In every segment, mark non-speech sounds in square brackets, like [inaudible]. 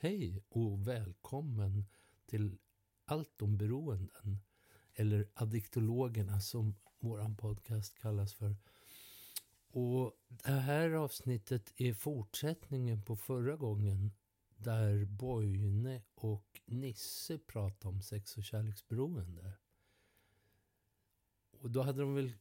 Hej och välkommen till Allt om beroenden. Eller Addiktologerna som vår podcast kallas för. Och det här avsnittet är fortsättningen på förra gången. Där Bojne och Nisse pratade om sex och kärleksberoende. Och då hade de väl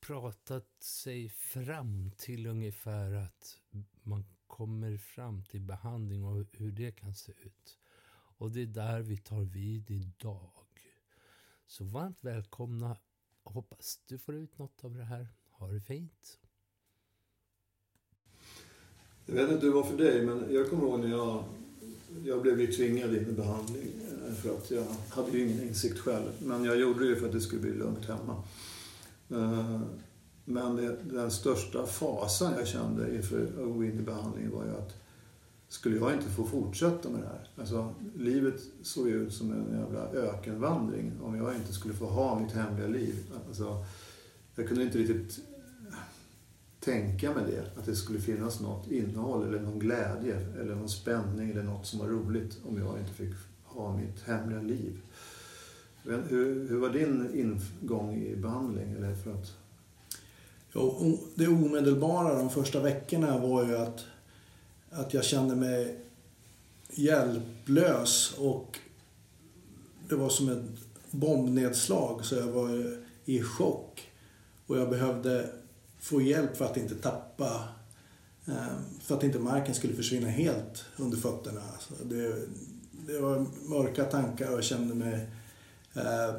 pratat sig fram till ungefär att man kommer fram till behandling och hur det kan se ut. Och det är där vi tar vid idag. Så varmt välkomna. Hoppas du får ut något av det här. Ha det fint. Jag vet inte hur det var för dig, men jag kommer ihåg när jag, jag blev ju tvingad in i behandling. Eh, för att jag hade ju ingen insikt själv. Men jag gjorde det ju för att det skulle bli lugnt hemma. Eh, men det, den största fasan jag kände inför att gå in i behandlingen var ju att skulle jag inte få fortsätta med det här? Alltså, livet såg ju ut som en jävla ökenvandring om jag inte skulle få ha mitt hemliga liv. Alltså, jag kunde inte riktigt tänka mig det. Att det skulle finnas något innehåll eller någon glädje eller någon spänning eller något som var roligt om jag inte fick ha mitt hemliga liv. Men hur, hur var din ingång i behandling? Eller för att... Det omedelbara de första veckorna var ju att, att jag kände mig hjälplös och det var som ett bombnedslag så jag var i chock. Och jag behövde få hjälp för att inte tappa, eh, för att inte marken skulle försvinna helt under fötterna. Så det, det var mörka tankar och jag kände mig eh,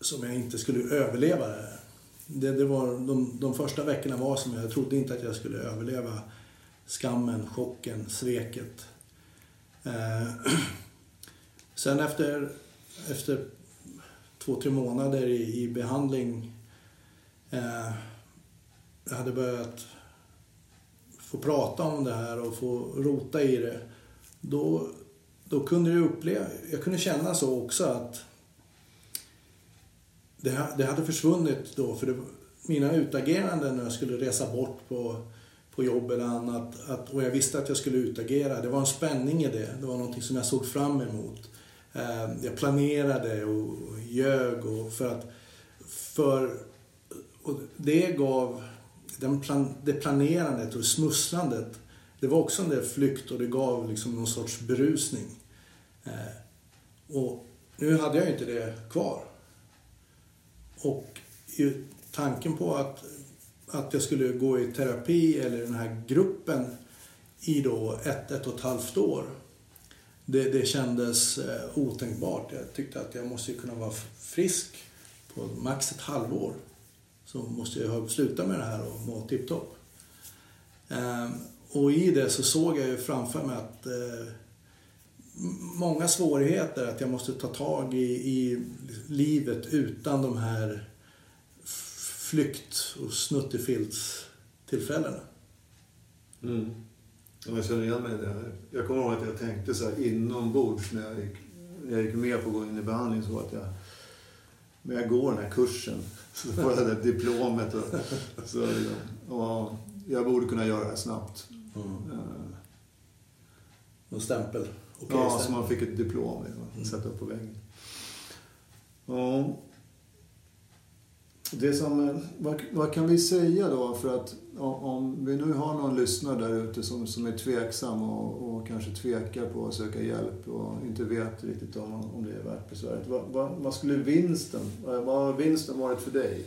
som jag inte skulle överleva det. Det, det var, de, de första veckorna var som jag trodde inte att jag skulle överleva skammen, chocken, sveket. Eh, [clears throat] sen efter, efter två, tre månader i, i behandling eh, jag hade börjat få prata om det här och få rota i det. Då, då kunde jag uppleva, jag kunde känna så också att det, det hade försvunnit då. För det, mina utageranden när jag skulle resa bort på, på jobb eller annat. Att, och jag visste att jag skulle utagera. Det var en spänning i det. Det var någonting som jag såg fram emot. Eh, jag planerade och, ljög och för att... För, och det gav... Den plan, det planerandet och smusslandet. Det var också en del flykt och det gav liksom någon sorts berusning. Eh, och nu hade jag ju inte det kvar. Och tanken på att, att jag skulle gå i terapi eller den här gruppen i då ett, ett och ett halvt år. Det, det kändes eh, otänkbart. Jag tyckte att jag måste kunna vara frisk på max ett halvår. Så måste jag sluta med det här och må tipptopp. Ehm, och i det så såg jag ju framför mig att eh, många svårigheter att jag måste ta tag i, i livet utan de här flykt och snuttefiltstillfällena. Mm. Ja, Jag känner igen mig i det. Jag kommer ihåg att jag tänkte så här inombords när jag gick, när jag gick med på att gå in i behandling så att jag men jag går den här kursen [laughs] så får jag det där diplomet och, så, och jag borde kunna göra det här snabbt. Eh, Och stämpel. Okej, ja, så stämpel. man fick ett diplom liksom, att sätta upp på väggen. Ja. Det som, eh, vad, vad kan vi säga då för att om, vi nu har någon lyssnare där ute som, som är tveksam och, och kanske tvekar på att söka hjälp och inte vet riktigt om, om det är värt besväret. Vad, vad, vad skulle vinsten, vad vad har vinsten varit för dig?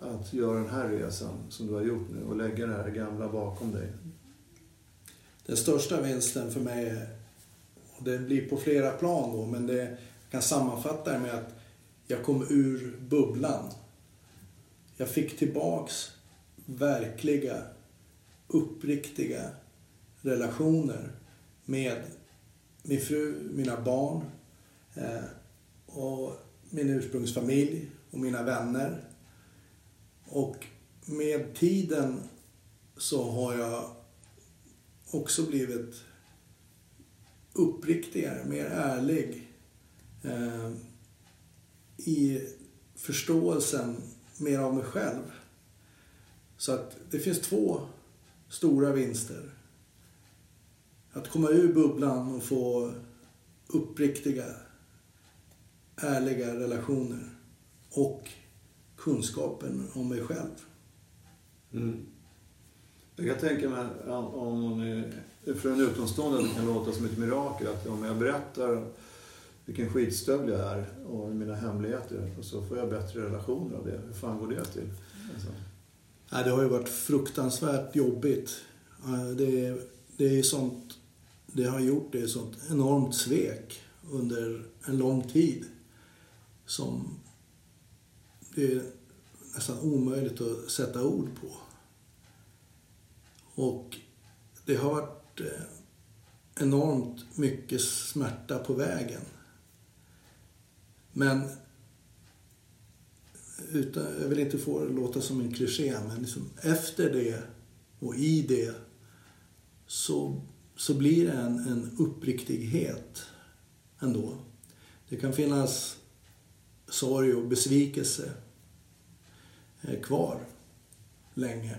Att göra den här resan som du har gjort nu och lägga det här gamla bakom dig. Den största vinsten för mig, det blir på flera plan då, men det jag kan sammanfatta det med att jag kom ur bubblan. Jag fick tillbaks verkliga, uppriktiga relationer med min fru, mina barn eh, och min ursprungsfamilj och mina vänner. Och med tiden så har jag också blivit uppriktigare, mer ärlig eh, i förståelsen mer av mig själv. Så att det finns två stora vinster. att komma ur bubblan och få uppriktiga, ärliga relationer och kunskapen om mig själv. Mm. Jag kan tänka mig om man är, för en utomstående det kan låta som ett mirakel att om jag berättar vilken skitstövel jag är och mina hemligheter och så får jag bättre relationer av det. Hur fan går det till? Alltså. Ja, det har ju varit fruktansvärt jobbigt. Det, det är sånt, det har gjort det är sånt enormt svek under en lång tid som det är nästan omöjligt att sätta ord på. Och det har varit Eh, enormt mycket smärta på vägen. Men utan, jag vill inte få det låta som en kliché, men liksom efter det och i det så, så blir det en, en uppriktighet ändå. Det kan finnas sorg och besvikelse eh, kvar länge.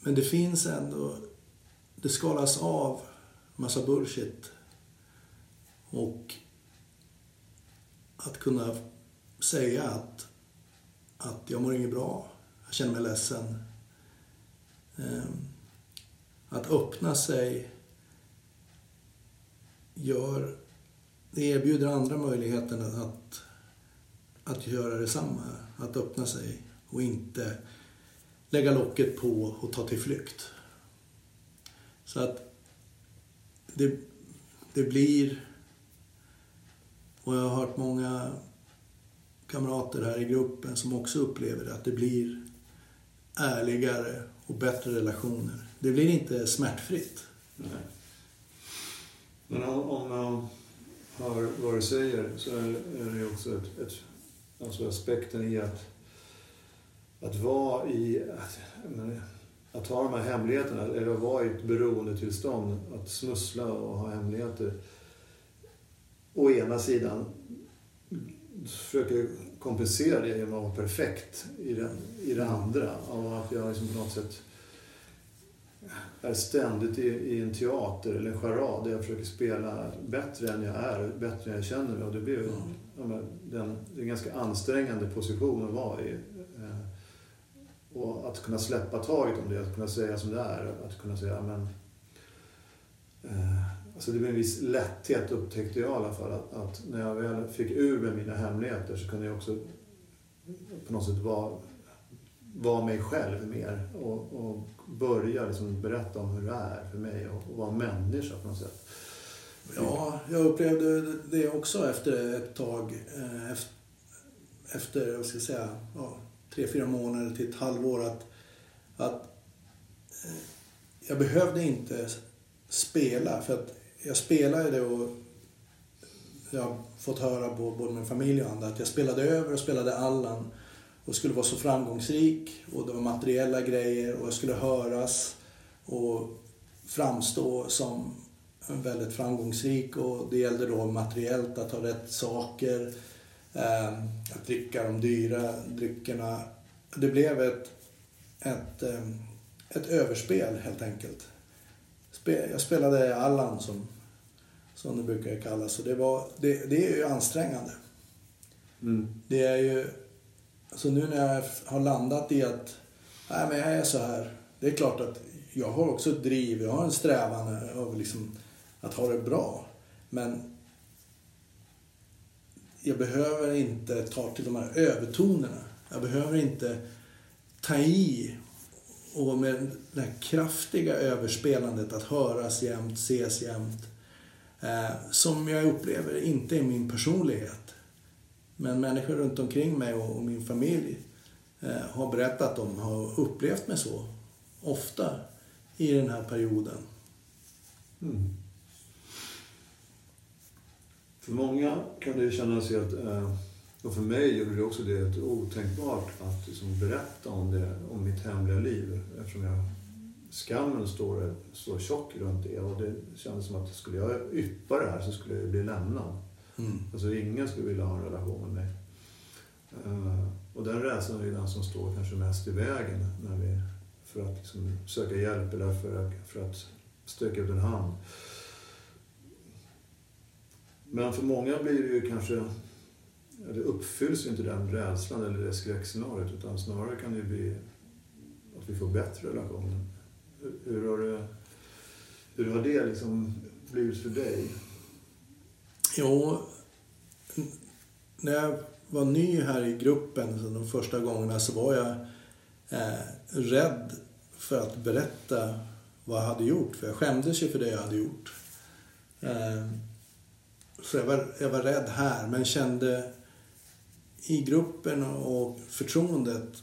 Men det finns ändå, det skalas av massa bullshit. Och att kunna säga att, att jag mår inget bra, jag känner mig ledsen. Ehm, att öppna sig gör, det erbjuder andra möjligheten att, att göra detsamma. Att öppna sig och inte lägga locket på och ta till flykt. Så att det, det blir, och jag har hört många kamrater här i gruppen som också upplever det, att det blir ärligare och bättre relationer. Det blir inte smärtfritt. Nej. Men om, man hör vad du säger så är det också ett, ett, alltså aspekten i att, att vara i... Att, att ha de här hemligheterna, eller att vara i ett beroendetillstånd, att smussla och ha hemligheter. Å ena sidan försöker kompensera det genom att vara perfekt i, den, i det andra. Och att jag liksom på något sätt är ständigt i, i en teater eller en charad där jag försöker spela bättre än jag är, bättre än jag känner mig. Och det, blir, mm. ja, den, det ganska ansträngande position att vara i. Och att kunna släppa taget om det, att kunna säga som det är. Att kunna säga, men... Eh, alltså det blev en viss lätthet upptäckte jag i alla fall. Att, att, när jag väl fick ur mig mina hemligheter så kunde jag också på något sätt vara, vara mig själv mer. Och, och börja liksom berätta om hur det är för mig och, och vara människa på något sätt. Ja, jag upplevde det också efter ett tag. Eh, efter, efter, vad ska jag säga, ja, tre, fyra månader till ett halvår. Att, att eh, jag behövde inte spela. För att jag spelade det och jag har fått höra på både min familj och andra att jag spelade över och spelade Allan och skulle vara så framgångsrik och det var materiella grejer och jag skulle höras och framstå som väldigt framgångsrik och det gällde då materiellt att ha rätt saker, eh, att dricka de dyra dryckerna. Det blev ett, ett, eh, ett överspel helt enkelt. Jag spelade Allan som, som det brukar kallas och det, var, det, det är ju ansträngande. Mm. Det är ju så nu när jag har landat i att nej, men jag är så här. Det är klart att jag har också ett driv, jag har en strävan av liksom att ha det bra. Men jag behöver inte ta till de här övertonerna. Jag behöver inte ta i och med det här kraftiga överspelandet att höras jämt, ses jämt. Eh, som jag upplever inte är min personlighet. Men människor runt omkring mig och min familj eh, har berättat om, har upplevt mig så ofta i den här perioden. Mm. För många kan det kännas helt, eh, och för mig gjorde det också det, helt otänkbart att liksom berätta om, det, om mitt hemliga liv. Eftersom jag, skammen står, står tjock runt det och det kändes som att skulle jag yppa det här så skulle jag bli lämnad. Mm. Alltså ingen skulle vilja ha en relation med mig. Uh, och den rädslan är ju den som står kanske mest i vägen när vi, för att liksom söka hjälp eller för, för att sträcka ut en hand. Men för många blir det ju kanske... Det uppfylls ju inte den rädslan eller det skräckscenariot utan snarare kan det ju bli att vi får bättre relationer. Hur, hur, har, det, hur har det liksom blivit för dig? Jo, när jag var ny här i gruppen så de första gångerna så var jag eh, rädd för att berätta vad jag hade gjort. För jag skämdes ju för det jag hade gjort. Eh, så jag var, jag var rädd här men kände i gruppen och förtroendet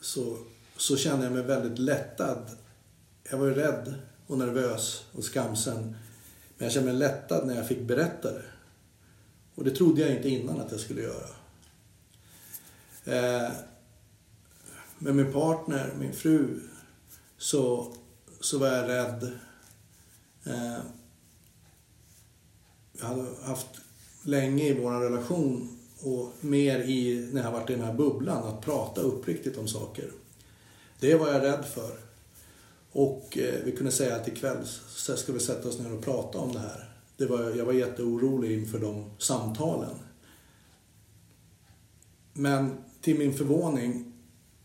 så, så kände jag mig väldigt lättad. Jag var ju rädd och nervös och skamsen. Men jag kände mig lättad när jag fick berätta det. Och det trodde jag inte innan att jag skulle göra. Eh, med min partner, min fru, så, så var jag rädd. Eh, hade haft länge i vår relation och mer i, när jag varit i den här bubblan, att prata uppriktigt om saker. Det var jag rädd för. Och eh, vi kunde säga att ikväll så ska vi sätta oss ner och prata om det här. Det var, jag var jätteorolig inför de samtalen. Men till min förvåning,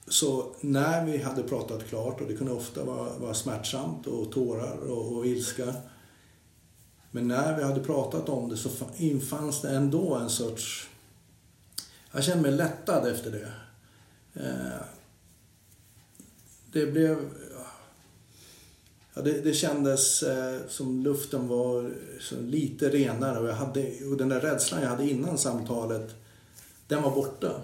så när vi hade pratat klart, och det kunde ofta vara, vara smärtsamt och tårar och, och ilska. Men när vi hade pratat om det så infanns det ändå en sorts... Jag kände mig lättad efter det. Eh, det blev Ja, det, det kändes eh, som luften var lite renare och, jag hade, och den där rädslan jag hade innan samtalet, den var borta.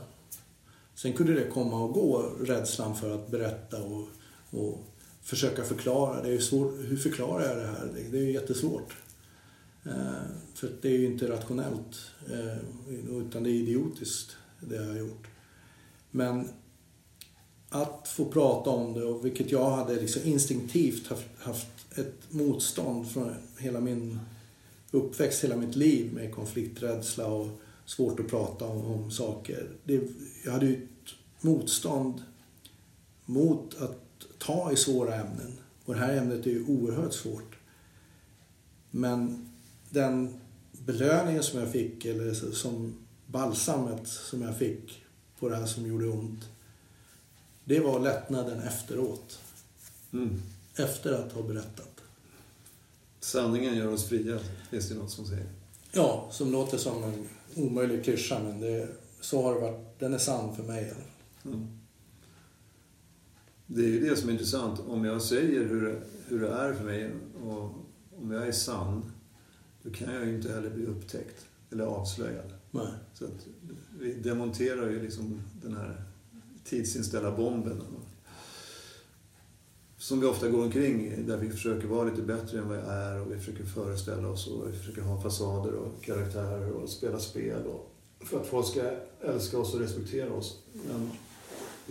Sen kunde det komma och gå, rädslan för att berätta och, och försöka förklara. Det är svårt, hur förklarar jag det här? Det, det är jättesvårt. Eh, för det är ju inte rationellt, eh, utan det är idiotiskt, det jag har gjort. Men att få prata om det, och vilket jag hade liksom instinktivt haft, haft ett motstånd från hela min uppväxt, hela mitt liv med konflikträdsla och svårt att prata om, om saker. Det, jag hade ju ett motstånd mot att ta i svåra ämnen. Och det här ämnet är ju oerhört svårt. Men den belöningen som jag fick, eller som balsamet som jag fick på det här som gjorde ont, det var lättnaden efteråt. Mm. Efter att ha berättat. Sanningen gör oss fria, finns det något som säger. Ja, som låter som en omöjlig klyscha, men det, så har det varit. Den är sann för mig. Mm. Det är ju det som är intressant. Om jag säger hur hur det är för mig och om jag är sann, då kan jag ju inte heller bli upptäckt eller avslöjad. Nej. Så att vi demonterar ju liksom den här tidsinställda bomben. Som vi ofta går omkring där vi försöker vara lite bättre än vad jag är och vi försöker föreställa oss och vi försöker ha fasader och karaktärer och spela spel. Och för att folk ska älska oss och respektera oss. Men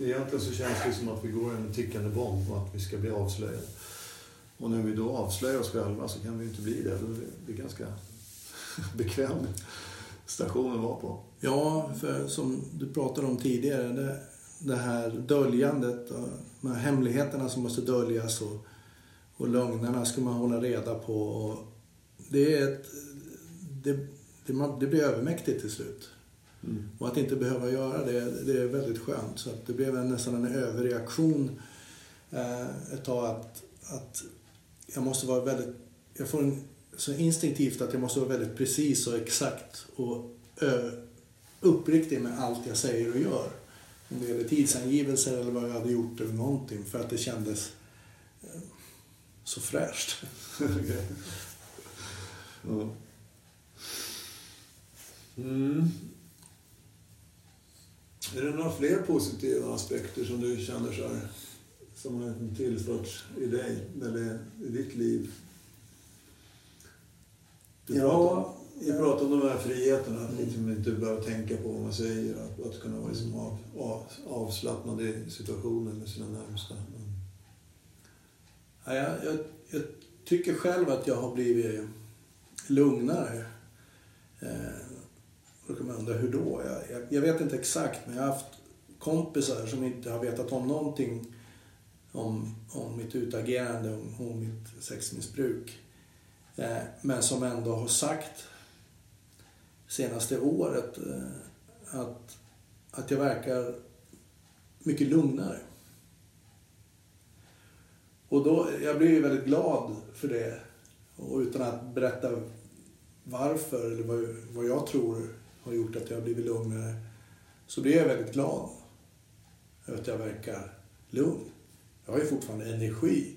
egentligen så känns det som att vi går en tickande bomb och att vi ska bli avslöjade. Och när vi då avslöjar oss själva så kan vi inte bli det. Det är ganska [laughs] bekväm station att vara på. Ja, för som du pratade om tidigare. Det, det här döljandet, och de här hemligheterna som måste döljas och, och lögnerna ska man hålla reda på. Och det, är ett, det, det, det blir övermäktigt till slut. Mm. Och att inte behöva göra det, det är väldigt skönt. Så att det blev en, nästan en överreaktion eh, ett tag att, att jag måste vara väldigt... Jag får en, så instinktivt att jag måste vara väldigt precis och exakt och ö, uppriktig med allt jag säger och gör om det gäller tidsangivelser eller vad jag hade gjort eller någonting för att det kändes eh, så fräscht. [laughs] ja. mm. Är det några fler positiva aspekter som du känner så här, som har tillförts i dig eller i ditt liv? Du ja, pratar, vi pratar om de här friheterna, att liksom inte behöva tänka på vad man säger. Att, att kunna vara liksom av, av, avslappnad i situationen med sina närmsta. Men... Ja, jag, jag, jag, tycker själv att jag har blivit lugnare. Eh, då kan man undra hur då? Jag, jag, jag, vet inte exakt, men jag har haft kompisar som inte har vetat om någonting om, om mitt utagerande, om, om mitt sexmissbruk. Eh, men som ändå har sagt senaste året eh, att, att jag verkar mycket lugnare. Och då, jag blir ju väldigt glad för det. Och utan att berätta varför eller vad, vad jag tror har gjort att jag har blivit lugnare så blir jag väldigt glad över att jag verkar lugn. Jag har ju fortfarande energi.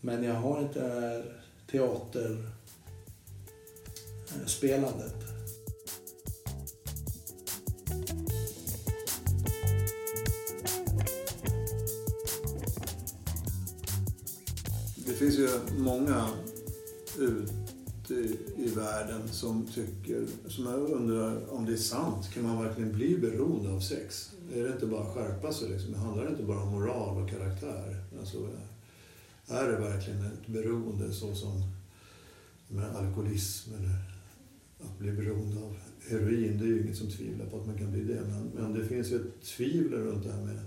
Men jag har inte det här teaterspelandet. Eh, det finns ju många ut i världen som tycker, som jag undrar om det är sant. Kan man verkligen bli beroende av sex? Är det inte bara att skärpa sig liksom? Det inte bara om moral och karaktär. Alltså, är det verkligen ett beroende så som med alkoholism eller att bli beroende av heroin? Det är ju inget som tvivlar på att man kan bli det. Men, men det finns ju ett tvivel runt det här med,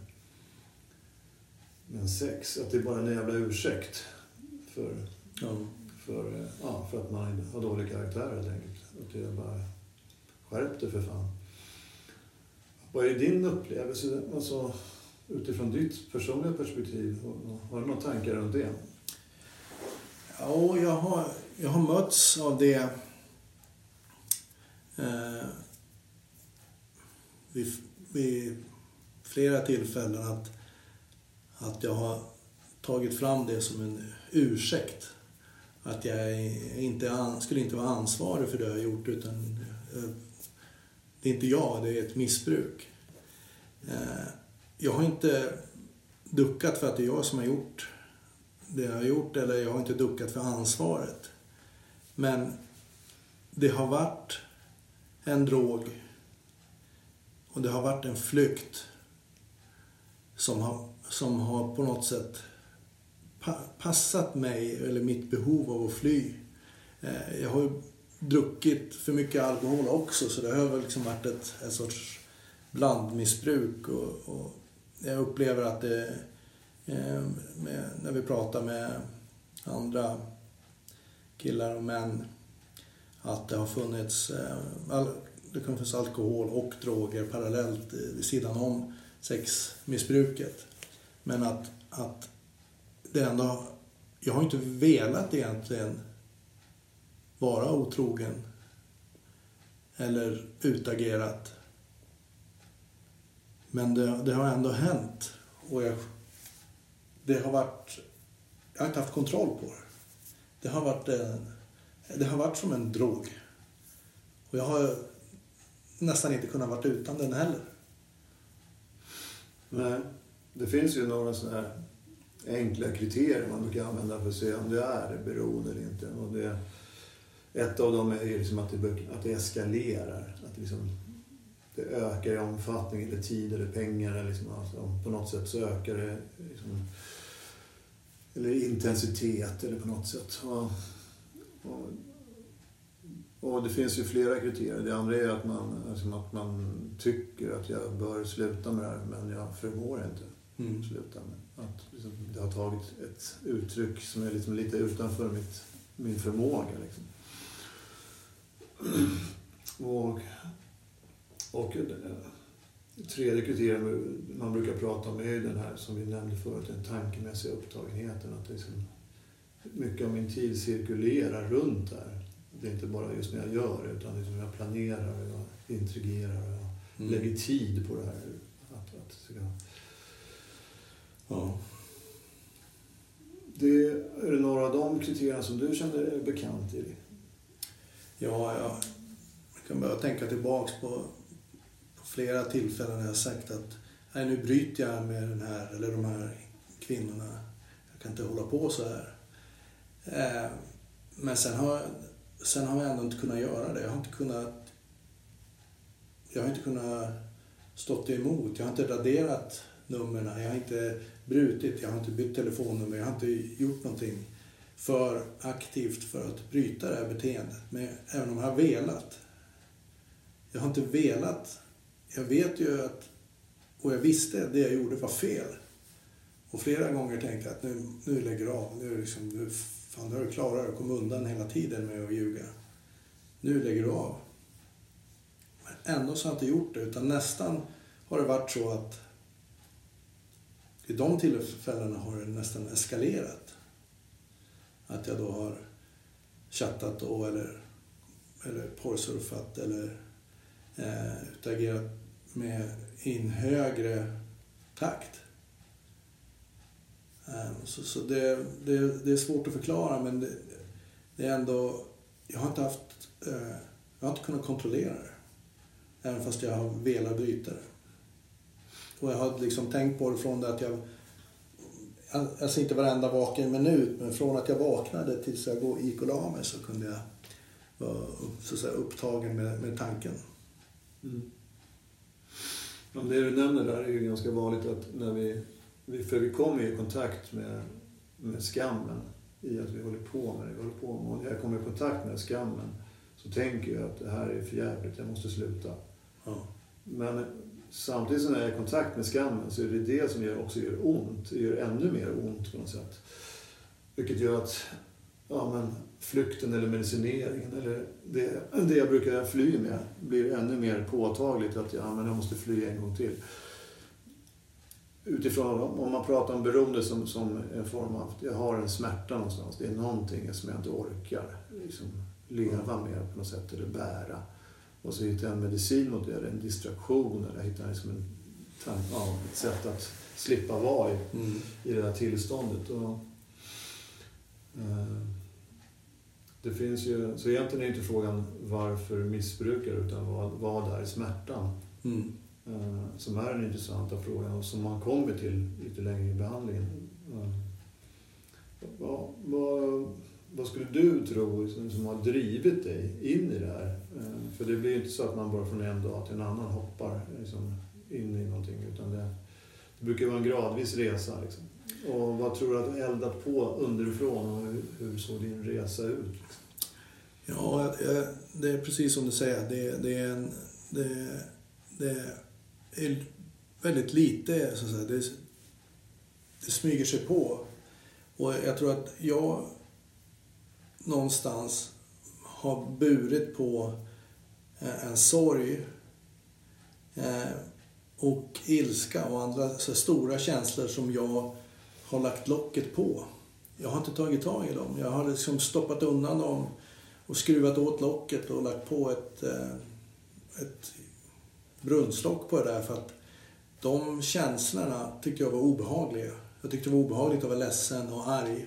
med sex. Att det är bara en jävla ursäkt för, Ja för, eh, ja, för att man har dålig karaktär helt enkelt. Att det är bara skärp dig för fan. Vad är din upplevelse? Alltså, utifrån ditt personliga perspektiv, har du några tankar runt det? Ja, jag har, jag har mötts av det eh, vid, vid flera tillfällen att, att jag har tagit fram det som en ursäkt. Att jag inte an, skulle inte vara ansvarig för det jag har gjort utan eh, det är inte jag, det är ett missbruk. Eh, jag har inte duckat för att det är jag som har gjort det jag har gjort eller jag har inte duckat för ansvaret. Men det har varit en drog och det har varit en flykt som har, som har på något sätt pa, passat mig eller mitt behov av att fly. Eh, jag har ju druckit för mycket alkohol också så det har väl liksom varit ett, ett sorts blandmissbruk och, och jag upplever att det eh, med, när vi pratar med andra killar och män att det har funnits eh, det kan finnas alkohol och droger parallellt vid sidan om sexmissbruket. Men att, att det ändå... Jag har inte velat egentligen vara otrogen eller utagerat. Men det, det har ändå hänt. Och jag, det har varit... Jag har inte haft kontroll på det. Det har varit, en, det har varit som en drog. Och jag har nästan inte kunnat vara utan den heller. Nej. Det finns ju några sådana här enkla kriterier man brukar använda för att se om det är beroende eller inte. Och det, ett av dem är liksom att, det, att det eskalerar. Att det, liksom, det ökar i omfattning, eller tid eller pengar. Eller liksom, alltså, på något sätt så ökar det liksom, eller intensitet eller på något sätt. Och, och, och det finns ju flera kriterier. Det andra är att man, alltså att man tycker att jag bör sluta med det här men jag förmår inte Mm. sluta med. Att liksom, det har tagit ett uttryck som är liksom lite utanför mitt, min förmåga. Liksom. Och, och det tredje kriteriet man brukar prata om är den här som vi nämnde förut, den tankemässiga upptagenheten. Att liksom, mycket av min tid cirkulerar runt där. Det är inte bara just när jag gör utan liksom jag planerar, och jag intrigerar och jag Mm. lägger tid på det här. Ja. det, är det några av de kriterierna som du känner är bekant i? Ja, jag kan börja tänka tillbaks på, på flera tillfällen när jag sagt att nej, nu bryter jag med den här eller de här kvinnorna. Jag kan inte hålla på så här. Eh, men sen har, sen har jag ändå inte kunnat göra det. Jag har inte kunnat jag har inte kunnat stått emot. Jag har inte raderat numren. Jag har inte brutit. Jag har inte bytt telefonnummer. Jag har inte gjort någonting för aktivt för att bryta det här beteendet. Men även om jag har velat. Jag har inte velat. Jag vet ju att, och jag visste att det jag gjorde var fel. Och flera gånger tänkte jag att nu, nu lägger du av. Nu, liksom, nu, fan, nu har du klarat det. Kom undan hela tiden med att ljuga. Nu lägger du av. Men ändå så har jag inte gjort det. Utan nästan har det varit så att vid de tillfällena har det nästan eskalerat. Att jag då har chattat då eller, eller porrsurfat eller eh, utagerat med i en högre takt. Eh, så så det, det, det är svårt att förklara men det, det är ändå... Jag har inte haft... eh, jag har inte kunnat kontrollera det. Även fast jag har velat bryta det. Och jag har liksom tänkt på det från det att jag... Alltså inte varenda vaken minut, men från att jag vaknade tills jag gick och la mig så kunde jag vara så att säga, upptagen med, med tanken. Mm. Ja, det du nämner där är ju ganska vanligt att när vi, för vi kommer i kontakt med, med skammen i att vi håller på med det vi håller på med. Och när jag kommer i kontakt med skammen så tänker jag att det här är för jävligt, jag måste sluta. Ja. Men samtidigt som jag är i kontakt med skammen så är det det som också gör ont. Det gör ännu mer ont på något sätt. Vilket gör att ja, men, flykten eller medicineringen eller det, det jag brukar fly med blir ännu mer påtagligt att ja, men jag måste fly en gång till. Utifrån om man pratar om beroende som, som en form av, jag har en smärta någonstans, det är någonting som jag inte orkar liksom, leva med på något sätt eller bära. Och så hittar jag en medicin mot det, en distraktion eller jag hittar liksom en, ja, ett sätt att slippa vara i, Mm. i det där tillståndet. Och, eh, det finns ju, så egentligen är inte frågan varför missbrukar utan vad, vad är smärtan? Mm. Eh, som är den intressanta frågan och som man kommer till lite längre i behandlingen. Eh, vad, vad, vad skulle du tro som, som har drivit dig in i det här? Eh, för det blir ju inte så att man bara från en dag till en annan hoppar liksom, in i någonting utan det, det brukar vara en gradvis resa. Liksom. Och vad tror du att du eldat på underifrån och hur, hur såg din resa ut? Liksom? Ja, det är precis som du säger. Det, det, är, en, det, det är väldigt lite, så att säga. Det, det smyger sig på. Och jag tror att jag någonstans har burit på eh, en sorg eh, och ilska och andra så stora känslor som jag har lagt locket på. Jag har inte tagit tag i dem. Jag har liksom stoppat undan dem och skruvat åt locket och lagt på ett, eh, ett brunnslock på det där för att de känslorna tyckte jag var obehagliga. Jag tyckte det var obehagligt att vara ledsen och arg.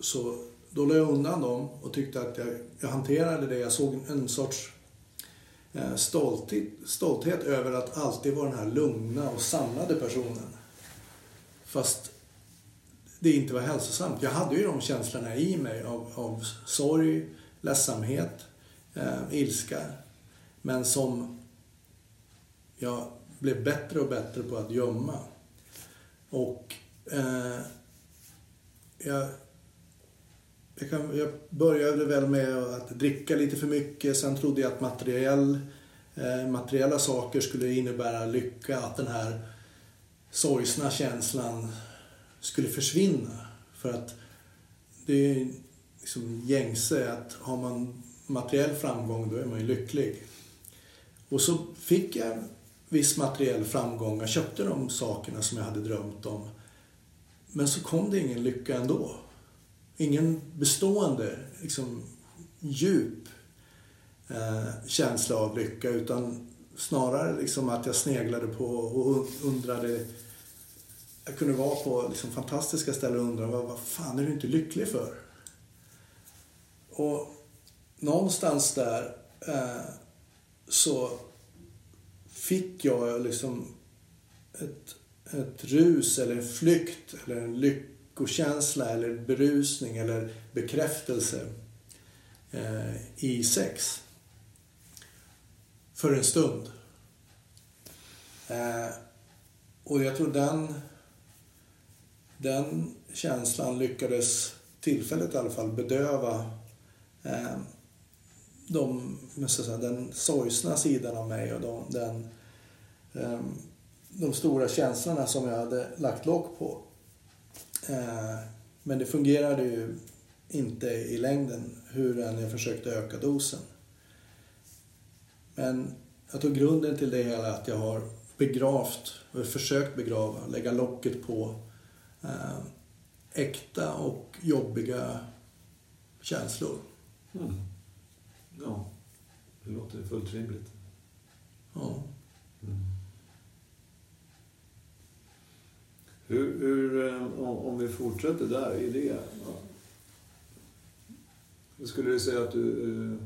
Så då la jag undan dem och tyckte att jag, jag hanterade det. Jag såg en sorts eh, stolthet, stolthet över att alltid vara den här lugna och samlade personen. Fast det inte var hälsosamt. Jag hade ju de känslorna i mig av, av sorg, ledsamhet, eh, ilska. Men som jag blev bättre och bättre på att gömma. Och eh, jag, jag, kan, jag började väl med att dricka lite för mycket. Sen trodde jag att materiell, eh, materiella saker skulle innebära lycka. Att den här sorgsna känslan skulle försvinna. För att det är liksom gängse att har man materiell framgång då är man ju lycklig. Och så fick jag viss materiell framgång. Jag köpte de sakerna som jag hade drömt om. Men så kom det ingen lycka ändå. Ingen bestående, liksom djup eh, känsla av lycka utan snarare liksom att jag sneglade på och undrade jag kunde vara på liksom fantastiska ställen och undra vad, vad fan är du inte lycklig för? Och någonstans där eh, så fick jag liksom ett, ett rus eller en flykt eller en lycka lyckokänsla eller berusning eller bekräftelse eh, i sex. För en stund. Eh, och jag tror den, den känslan lyckades tillfället i alla fall bedöva eh, de, säga, den sorgsna sidan av mig och de, den, eh, de stora känslorna som jag hade lagt lock på. Eh, men det fungerade ju inte i längden hur än jag försökte öka dosen. Men jag tog grunden till det hela att jag har begravt, och försökt begrava, lägga locket på eh, äkta och jobbiga känslor. Mm. Ja, det låter fullt rimligt. Ja. Mm. Hur, hur, eh, om vi fortsätter där i det. Hur skulle du säga att du eh,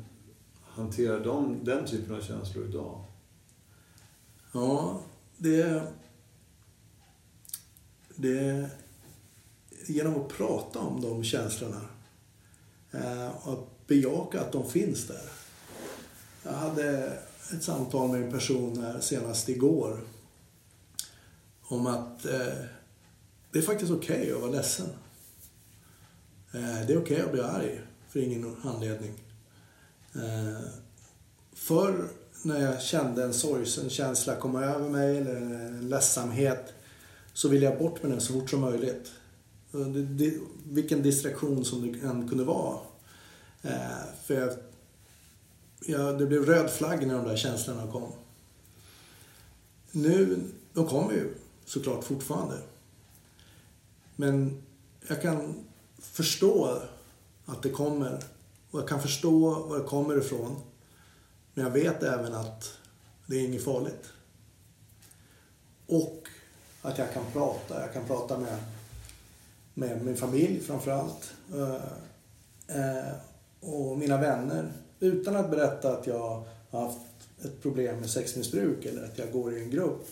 hanterar de, den typen av känslor idag? Ja, det... Det... Genom att prata om de känslorna. Eh, och att bejaka att de finns där. Jag hade ett samtal med en person här senast igår. Om att eh, det är faktiskt okej att vara ledsen. Eh, det är okej att bli arg för ingen anledning. Eh, förr när jag kände en sorgsen känsla komma över mig eller en ledsamhet så ville jag bort med den så fort som möjligt. Det, det, vilken distraktion som det än kunde vara. Eh, för jag, jag, det blev röd flagg när de där känslorna kom. Nu, de kommer ju såklart fortfarande. Men jag kan förstå att det kommer. Och jag kan förstå var det kommer ifrån. Men jag vet även att det är inget farligt. Och att jag kan prata. Jag kan prata med, med min familj framför allt. Eh, eh, och mina vänner. Utan att berätta att jag har haft ett problem med sexmissbruk eller att jag går i en grupp.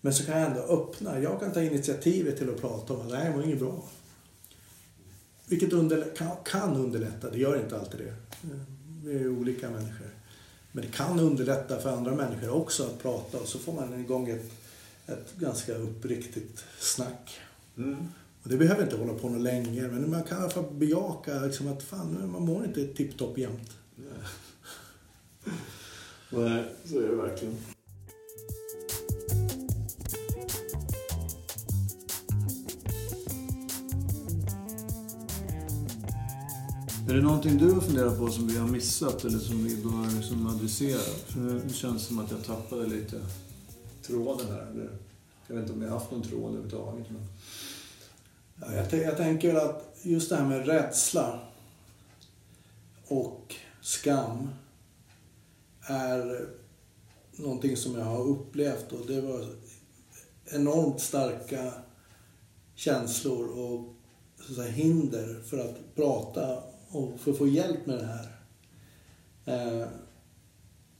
Men så kan jag ändå öppna. Jag kan ta initiativet till att prata om att det här var inget bra. Vilket underlä- kan, kan underlätta. Det gör inte alltid det. Vi är olika människor. Men det kan underlätta för andra människor också att prata och så får man igång ett, ett ganska uppriktigt snack. Mm. Och det behöver inte hålla på något länge men man kan i alla fall bejaka liksom att fan, man mår inte tipptopp jämt. Nej, [laughs] så är det verkligen. Är det någonting du har funderat på som vi har missat eller som vi bör liksom adressera? För nu känns det som att jag tappade lite tråden här. Eller, jag vet inte om jag har haft någon tråd överhuvudtaget. Men... Ja, jag, jag tänker att just det här med rädsla och skam är någonting som jag har upplevt och det var enormt starka känslor och så att säga, hinder för att prata och för att få hjälp med det här. Eh,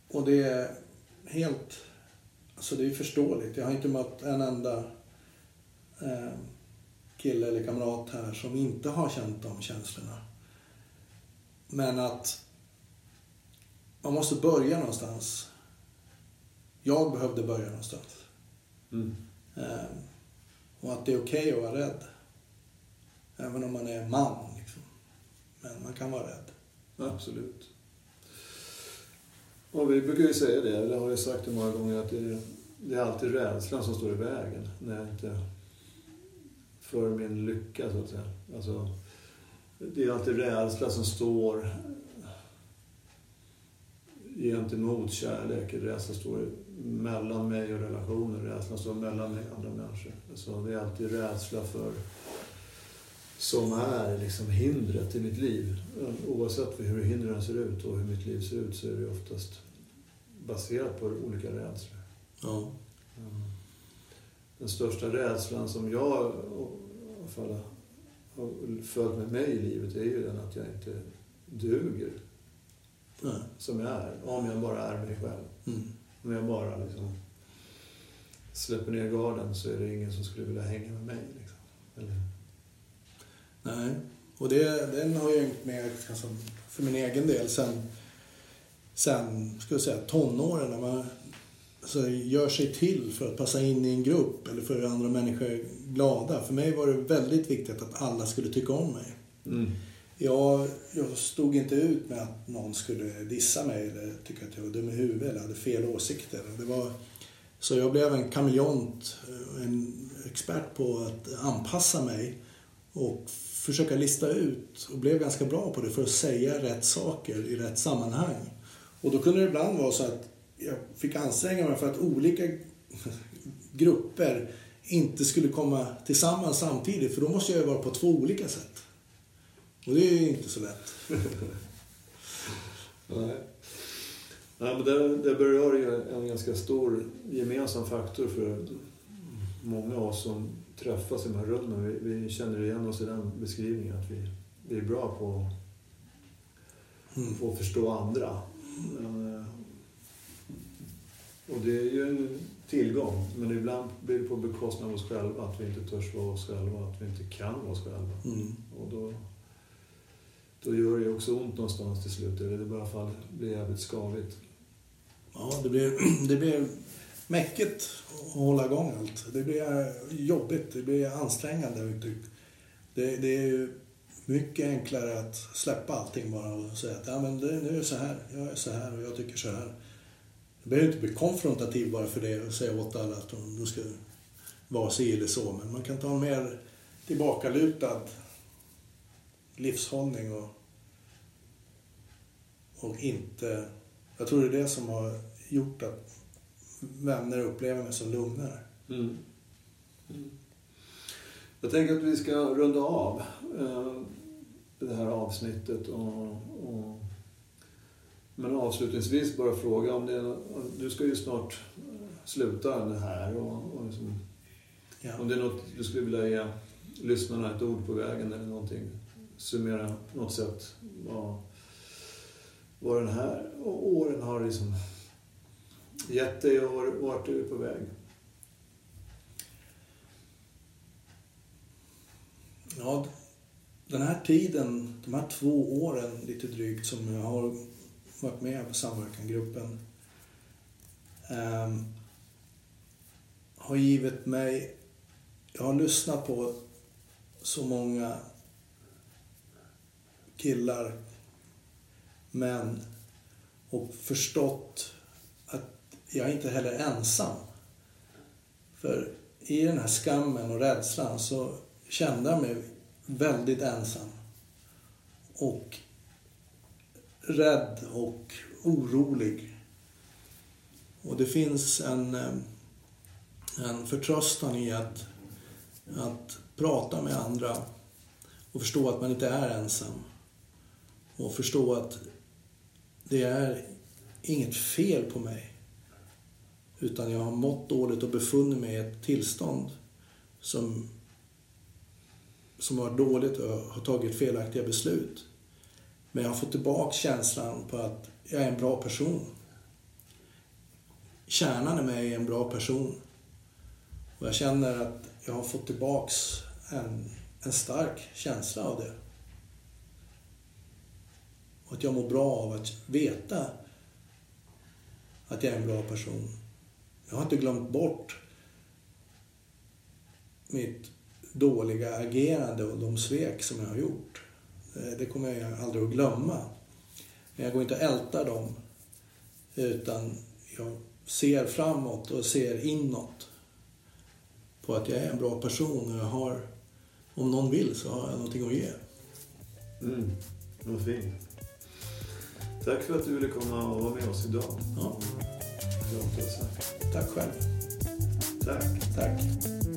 och det är helt, alltså det är förståeligt. Jag har inte mött en enda eh, kille eller kamrat här som inte har känt de känslorna. Men att man måste börja någonstans. Jag behövde börja någonstans. Mm. Eh, och att det är okej att vara rädd. Även om man är man. Men man kan vara rädd. Absolut. Och vi brukar ju säga det, eller har jag sagt det många gånger, att det är, det är alltid rädslan som står i vägen när jag inte för min lycka, så att säga. Alltså, det är alltid rädsla som står gentemot kärlek. Rädslan står mellan mig och relationer. rädslan står mellan mig och andra människor. Alltså, det är alltid rädsla för som är liksom hindret i mitt liv. Oavsett hur hindren ser ut och hur mitt liv ser ut så är det oftast baserat på olika rädslor. Ja. Den största rädslan som jag fall har följt med mig i livet är ju den att jag inte duger Nej. som jag är. Om jag bara är mig själv. Mm. Om jag bara liksom släpper ner garden så är det ingen som skulle vilja hänga med mig. Liksom. Eller, Nej. Och det, den har jag hängt med alltså, för min egen del sen, sen ska jag säga, tonåren. När man alltså, gör sig till för att passa in i en grupp eller för att andra människor glada. För mig var det väldigt viktigt att alla skulle tycka om mig. mm. Jag, jag stod inte ut med att någon skulle dissa mig eller tycka att jag var dum i huvudet eller hade fel åsikter. Det var, Så jag blev en kameleont, en expert på att anpassa mig och försöka lista ut och blev ganska bra på det för att säga rätt saker i rätt sammanhang. Och då kunde det ibland vara så att jag fick anstränga mig för att olika grupper inte skulle komma tillsammans samtidigt för då måste jag ju vara på två olika sätt. Och det är ju inte så lätt. [laughs] Nej. Nej, men det, det berör ju en ganska stor gemensam faktor för många av oss som träffas i de här rummen. Vi, vi känner igen oss i den beskrivningen att vi, vi är bra på, Mm. på att förstå andra. Men, eh, och det är ju en tillgång, men ibland blir det på bekostnad av oss själva. Att vi inte törs vara oss själva, att vi inte kan vara oss själva. Mm. Och då, då gör det ju också ont någonstans till slut. Eller det i alla fall blir jävligt skavigt. Ja, det blir, [clears throat] det blir mäckigt att hålla igång allt. Det blir jobbigt, det blir ansträngande. Typ. Det, det är ju mycket enklare att släppa allting bara och säga att ja, men det, nu är det så här, jag är så här och jag tycker så här. Det behöver inte bli konfrontativ bara för det och säga åt alla att de, de ska vara si eller så. Men man kan ta en mer tillbakalutad livshållning och, och inte... Jag tror det är det som har gjort att vänner upplever mig som lugnare. Mm. Jag tänker att vi ska runda av eh, det här avsnittet. Och, och, men avslutningsvis bara fråga om det Du ska ju snart sluta det här. Och, och liksom, Ja. Om det är något du skulle vilja ge lyssnarna ett ord på vägen eller någonting. Summera på något sätt vad, vad den här åren har liksom gett dig och vart du är på väg. Ja, den här tiden, de här två åren lite drygt som jag har varit med på samverkangruppen eh, har givit mig... Jag har lyssnat på så många killar, män och förstått jag är inte heller ensam. För i den här skammen och rädslan så kände jag mig väldigt ensam. Och rädd och orolig. Och det finns en, eh, en förtröstan i att, att prata med andra och förstå att man inte är ensam. Och förstå att det är inget fel på mig. Utan jag har mått dåligt och befunnit mig i ett tillstånd som som var dåligt och har tagit felaktiga beslut. Men jag har fått tillbaka känslan på att jag är en bra person. Kärnan i mig är en bra person. Och jag känner att jag har fått tillbaks en, en stark känsla av det. Och att jag mår bra av att veta att jag är en bra person. Jag har inte glömt bort mitt dåliga agerande och de svek som jag har gjort. Eh, Det kommer jag aldrig att glömma. Men jag går inte att älta dem. Utan jag ser framåt och ser inåt. På att jag är en bra person och jag har, om någon vill så har jag någonting att ge. Mm, vad fint. Tack för att du ville komma och vara med oss idag. Ja. Tack själv. Tack. Tack.